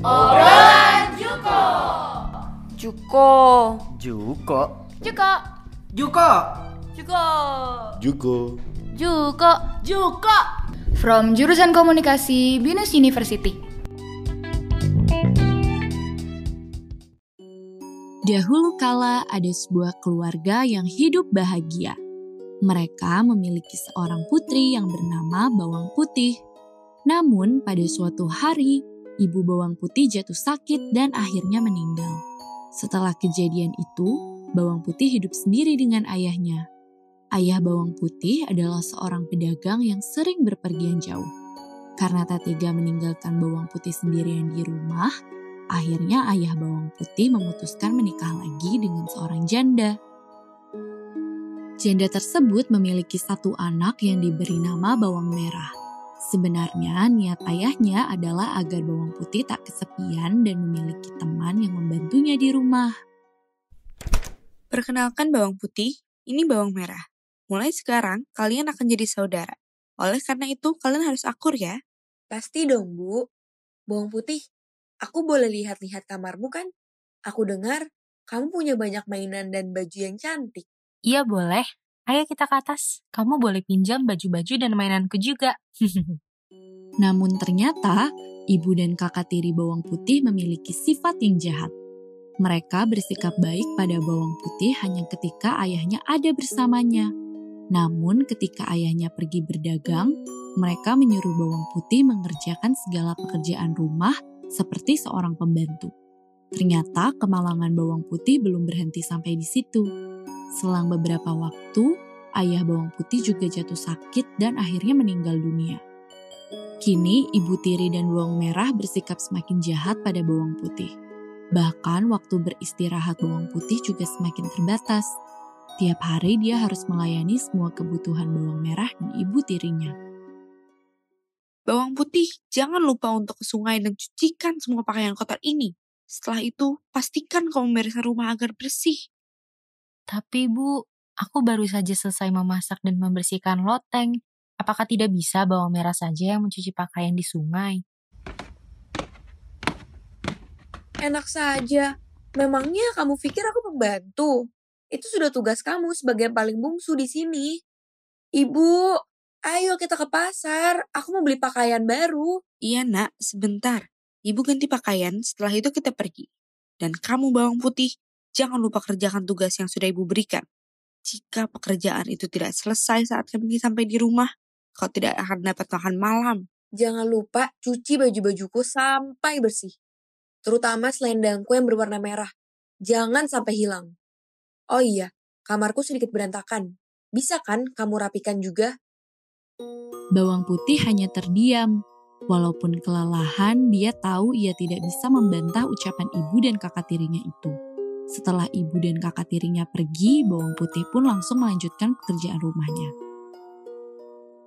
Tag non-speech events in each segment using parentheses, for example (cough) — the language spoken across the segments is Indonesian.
Obrolan Juko. Juko. Juko. Juko. Juko. Juko. Juko. Juko. Juko. From jurusan komunikasi Binus University. Dahulu kala ada sebuah keluarga yang hidup bahagia. Mereka memiliki seorang putri yang bernama Bawang Putih. Namun pada suatu hari, ibu Bawang Putih jatuh sakit dan akhirnya meninggal. Setelah kejadian itu, Bawang Putih hidup sendiri dengan ayahnya. Ayah Bawang Putih adalah seorang pedagang yang sering berpergian jauh. Karena tak tega meninggalkan Bawang Putih sendirian di rumah, akhirnya ayah Bawang Putih memutuskan menikah lagi dengan seorang janda. Janda tersebut memiliki satu anak yang diberi nama Bawang Merah. Sebenarnya niat ayahnya adalah agar Bawang Putih tak kesepian dan memiliki teman yang membantunya di rumah. Perkenalkan Bawang Putih, ini Bawang Merah. Mulai sekarang, kalian akan jadi saudara. Oleh karena itu, kalian harus akur ya. Pasti dong, Bu. Bawang Putih, aku boleh lihat-lihat kamarmu kan? Aku dengar kamu punya banyak mainan dan baju yang cantik. Iya boleh. Ayo kita ke atas. Kamu boleh pinjam baju-baju dan mainanku juga. (laughs) Namun ternyata, ibu dan kakak tiri bawang putih memiliki sifat yang jahat. Mereka bersikap baik pada bawang putih hanya ketika ayahnya ada bersamanya. Namun ketika ayahnya pergi berdagang, mereka menyuruh bawang putih mengerjakan segala pekerjaan rumah seperti seorang pembantu. Ternyata kemalangan bawang putih belum berhenti sampai di situ. Selang beberapa waktu, ayah bawang putih juga jatuh sakit dan akhirnya meninggal dunia. Kini, ibu tiri dan bawang merah bersikap semakin jahat pada bawang putih. Bahkan waktu beristirahat bawang putih juga semakin terbatas. Tiap hari dia harus melayani semua kebutuhan bawang merah dan ibu tirinya. Bawang putih, jangan lupa untuk ke sungai dan cucikan semua pakaian kotor ini. Setelah itu, pastikan kamu membereskan rumah agar bersih. Tapi Bu, aku baru saja selesai memasak dan membersihkan loteng. Apakah tidak bisa bawang merah saja yang mencuci pakaian di sungai? Enak saja. Memangnya kamu pikir aku pembantu? Itu sudah tugas kamu sebagai yang paling bungsu di sini. Ibu, ayo kita ke pasar. Aku mau beli pakaian baru. Iya nak, sebentar. Ibu ganti pakaian, setelah itu kita pergi. Dan kamu bawang putih, jangan lupa kerjakan tugas yang sudah ibu berikan. Jika pekerjaan itu tidak selesai saat kami sampai di rumah, kau tidak akan dapat makan malam. Jangan lupa cuci baju-bajuku sampai bersih. Terutama selendangku yang berwarna merah. Jangan sampai hilang. Oh iya, kamarku sedikit berantakan. Bisa kan kamu rapikan juga? Bawang putih hanya terdiam. Walaupun kelelahan, dia tahu ia tidak bisa membantah ucapan ibu dan kakak tirinya itu. Setelah ibu dan kakak tirinya pergi, bawang putih pun langsung melanjutkan pekerjaan rumahnya.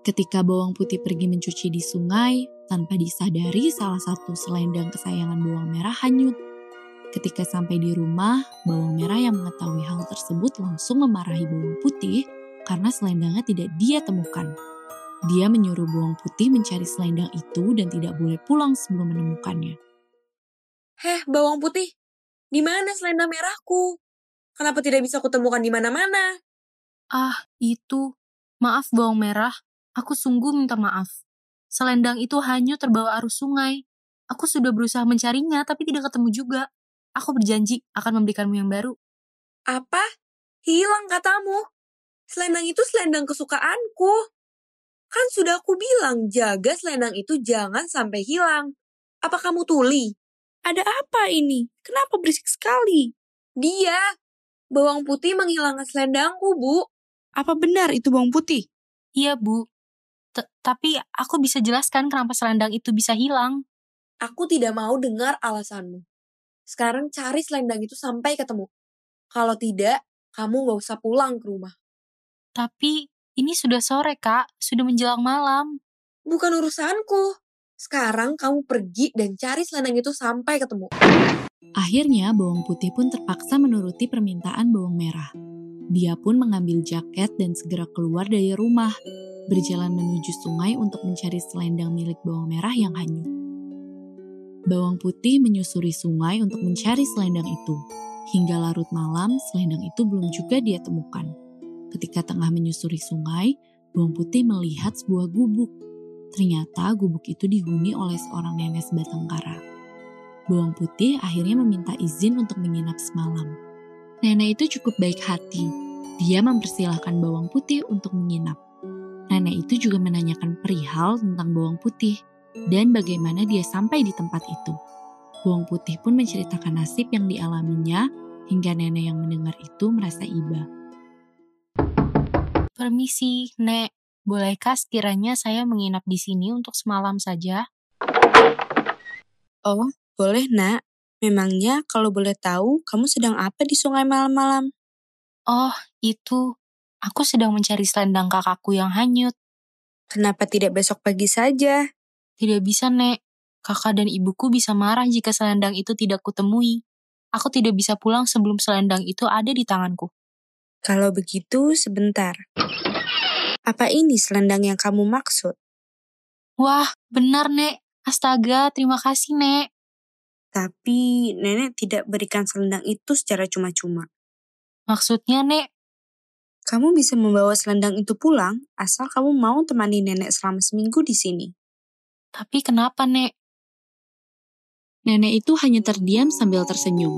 Ketika bawang putih pergi mencuci di sungai, tanpa disadari salah satu selendang kesayangan bawang merah hanyut. Ketika sampai di rumah, bawang merah yang mengetahui hal tersebut langsung memarahi bawang putih karena selendangnya tidak dia temukan. Dia menyuruh bawang putih mencari selendang itu dan tidak boleh pulang sebelum menemukannya. Heh, bawang putih, di mana selendang merahku? Kenapa tidak bisa kutemukan di mana-mana? Ah, itu. Maaf bawang merah, aku sungguh minta maaf. Selendang itu hanyut terbawa arus sungai. Aku sudah berusaha mencarinya tapi tidak ketemu juga. Aku berjanji akan memberikanmu yang baru. Apa? Hilang katamu. Selendang itu selendang kesukaanku. Kan sudah aku bilang jaga selendang itu jangan sampai hilang. Apa kamu tuli? Ada apa ini? Kenapa berisik sekali? Dia. Bawang putih menghilangkan selendangku, Bu. Apa benar itu bawang putih? Iya, Bu. T Tapi aku bisa jelaskan kenapa selendang itu bisa hilang. Aku tidak mau dengar alasanmu. Sekarang cari selendang itu sampai ketemu. Kalau tidak, kamu gak usah pulang ke rumah. Tapi ini sudah sore, Kak. Sudah menjelang malam. Bukan urusanku. Sekarang kamu pergi dan cari selendang itu sampai ketemu. Akhirnya bawang putih pun terpaksa menuruti permintaan bawang merah. Dia pun mengambil jaket dan segera keluar dari rumah, berjalan menuju sungai untuk mencari selendang milik bawang merah yang hanyut. Bawang putih menyusuri sungai untuk mencari selendang itu. Hingga larut malam, selendang itu belum juga dia temukan. Ketika tengah menyusuri sungai, bawang putih melihat sebuah gubuk. Ternyata gubuk itu dihuni oleh seorang nenek sebatang kara. Bawang putih akhirnya meminta izin untuk menginap semalam. Nenek itu cukup baik hati. Dia mempersilahkan bawang putih untuk menginap. Nenek itu juga menanyakan perihal tentang bawang putih dan bagaimana dia sampai di tempat itu. Bawang putih pun menceritakan nasib yang dialaminya hingga nenek yang mendengar itu merasa iba. Permisi, Nek. Bolehkah sekiranya saya menginap di sini untuk semalam saja? Oh, boleh nak. Memangnya kalau boleh tahu, kamu sedang apa di sungai malam-malam? Oh, itu. Aku sedang mencari selendang kakakku yang hanyut. Kenapa tidak besok pagi saja? Tidak bisa, Nek. Kakak dan ibuku bisa marah jika selendang itu tidak kutemui. Aku tidak bisa pulang sebelum selendang itu ada di tanganku. Kalau begitu, sebentar. Apa ini selendang yang kamu maksud? Wah, benar, Nek. Astaga, terima kasih, Nek. Tapi nenek tidak berikan selendang itu secara cuma-cuma. Maksudnya, Nek, Kamu bisa membawa selendang itu pulang asal kamu mau temani nenek selama seminggu di sini. tapi kenapa, Nek? Nenek itu hanya terdiam sambil tersenyum.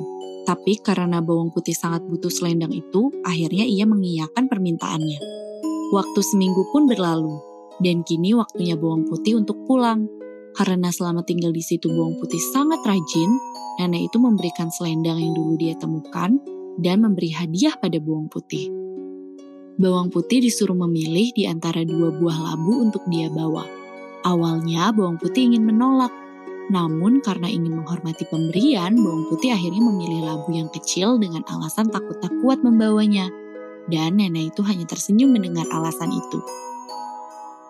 Tapi karena bawang putih sangat butuh selendang itu, akhirnya ia mengiyakan permintaannya. Waktu seminggu pun berlalu, dan kini waktunya bawang putih untuk pulang. Karena selama tinggal di situ bawang putih sangat rajin, nenek itu memberikan selendang yang dulu dia temukan dan memberi hadiah pada bawang putih. Bawang putih disuruh memilih di antara dua buah labu untuk dia bawa. Awalnya bawang putih ingin menolak, namun karena ingin menghormati pemberian, bawang putih akhirnya memilih labu yang kecil dengan alasan takut tak kuat membawanya. Dan nenek itu hanya tersenyum mendengar alasan itu.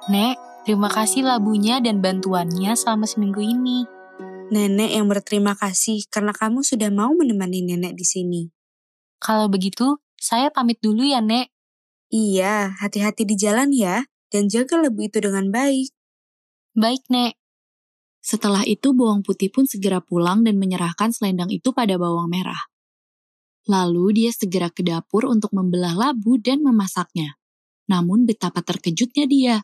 Nek, terima kasih labunya dan bantuannya selama seminggu ini. Nenek yang berterima kasih karena kamu sudah mau menemani nenek di sini. Kalau begitu, saya pamit dulu ya, Nek. Iya, hati-hati di jalan ya, dan jaga labu itu dengan baik. Baik, Nek. Setelah itu bawang putih pun segera pulang dan menyerahkan selendang itu pada bawang merah. Lalu dia segera ke dapur untuk membelah labu dan memasaknya. Namun betapa terkejutnya dia,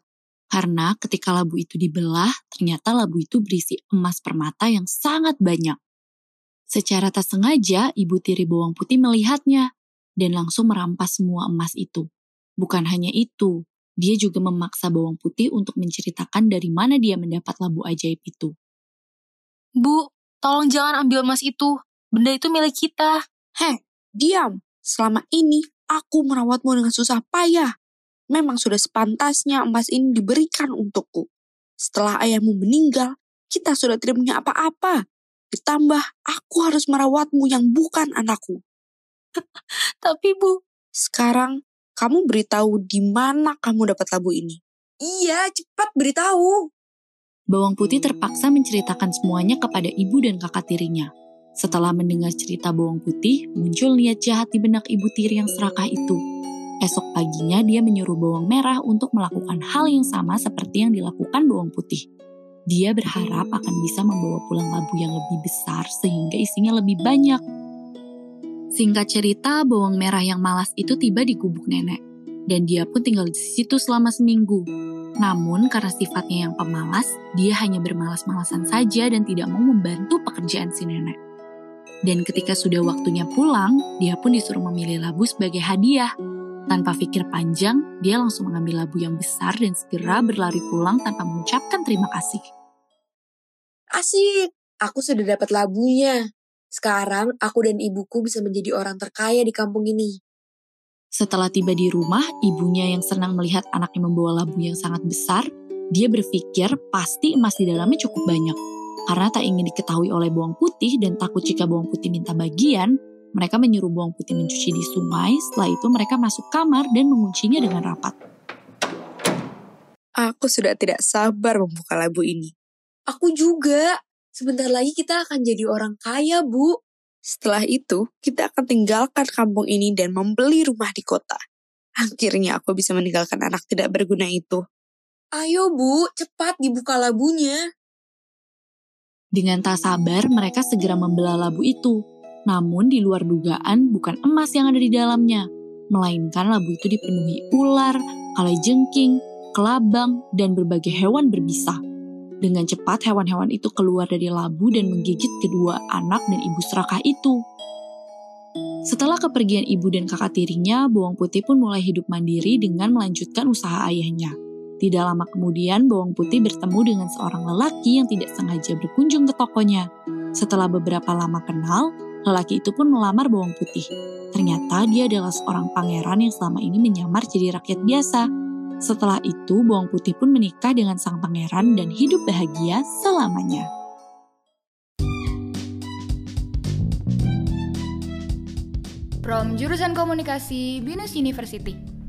karena ketika labu itu dibelah, ternyata labu itu berisi emas permata yang sangat banyak. Secara tak sengaja, ibu tiri bawang putih melihatnya dan langsung merampas semua emas itu. Bukan hanya itu, dia juga memaksa bawang putih untuk menceritakan dari mana dia mendapat labu ajaib itu. Bu, tolong jangan ambil emas itu. Benda itu milik kita. Heh, diam. Selama ini aku merawatmu dengan susah payah. Memang sudah sepantasnya emas ini diberikan untukku. Setelah ayahmu meninggal, kita sudah tidak punya apa-apa. Ditambah, aku harus merawatmu yang bukan anakku. (laughs) Tapi Bu, Sekarang, kamu beritahu di mana kamu dapat labu ini. Iya, cepat beritahu. Bawang putih terpaksa menceritakan semuanya kepada ibu dan kakak tirinya. Setelah mendengar cerita bawang putih, muncul niat jahat di benak ibu tiri yang serakah itu. Esok paginya dia menyuruh bawang merah untuk melakukan hal yang sama seperti yang dilakukan bawang putih. Dia berharap akan bisa membawa pulang labu yang lebih besar sehingga isinya lebih banyak. Singkat cerita, bawang merah yang malas itu tiba di gubuk nenek. Dan dia pun tinggal di situ selama seminggu. Namun karena sifatnya yang pemalas, dia hanya bermalas-malasan saja dan tidak mau membantu pekerjaan si nenek. Dan ketika sudah waktunya pulang, dia pun disuruh memilih labu sebagai hadiah. Tanpa pikir panjang, dia langsung mengambil labu yang besar dan segera berlari pulang tanpa mengucapkan terima kasih. Asik, aku sudah dapat labunya. Sekarang aku dan ibuku bisa menjadi orang terkaya di kampung ini. Setelah tiba di rumah, ibunya yang senang melihat anaknya membawa labu yang sangat besar, dia berpikir pasti emas di dalamnya cukup banyak. Karena tak ingin diketahui oleh bawang putih dan takut jika bawang putih minta bagian, mereka menyuruh bawang putih mencuci di sungai, setelah itu mereka masuk kamar dan menguncinya dengan rapat. Aku sudah tidak sabar membuka labu ini. Aku juga. Sebentar lagi kita akan jadi orang kaya, Bu. Setelah itu, kita akan tinggalkan kampung ini dan membeli rumah di kota. Akhirnya aku bisa meninggalkan anak tidak berguna itu. Ayo, Bu, cepat dibuka labunya. Dengan tak sabar, mereka segera membelah labu itu. Namun di luar dugaan bukan emas yang ada di dalamnya, melainkan labu itu dipenuhi ular, kalajengking, kelabang, dan berbagai hewan berbisa. Dengan cepat hewan-hewan itu keluar dari labu dan menggigit kedua anak dan ibu serakah itu. Setelah kepergian ibu dan kakak tirinya, bawang putih pun mulai hidup mandiri dengan melanjutkan usaha ayahnya. Tidak lama kemudian, Bawang Putih bertemu dengan seorang lelaki yang tidak sengaja berkunjung ke tokonya. Setelah beberapa lama kenal, lelaki itu pun melamar Bawang Putih. Ternyata dia adalah seorang pangeran yang selama ini menyamar jadi rakyat biasa. Setelah itu, Bawang Putih pun menikah dengan sang pangeran dan hidup bahagia selamanya. From jurusan komunikasi Binus University.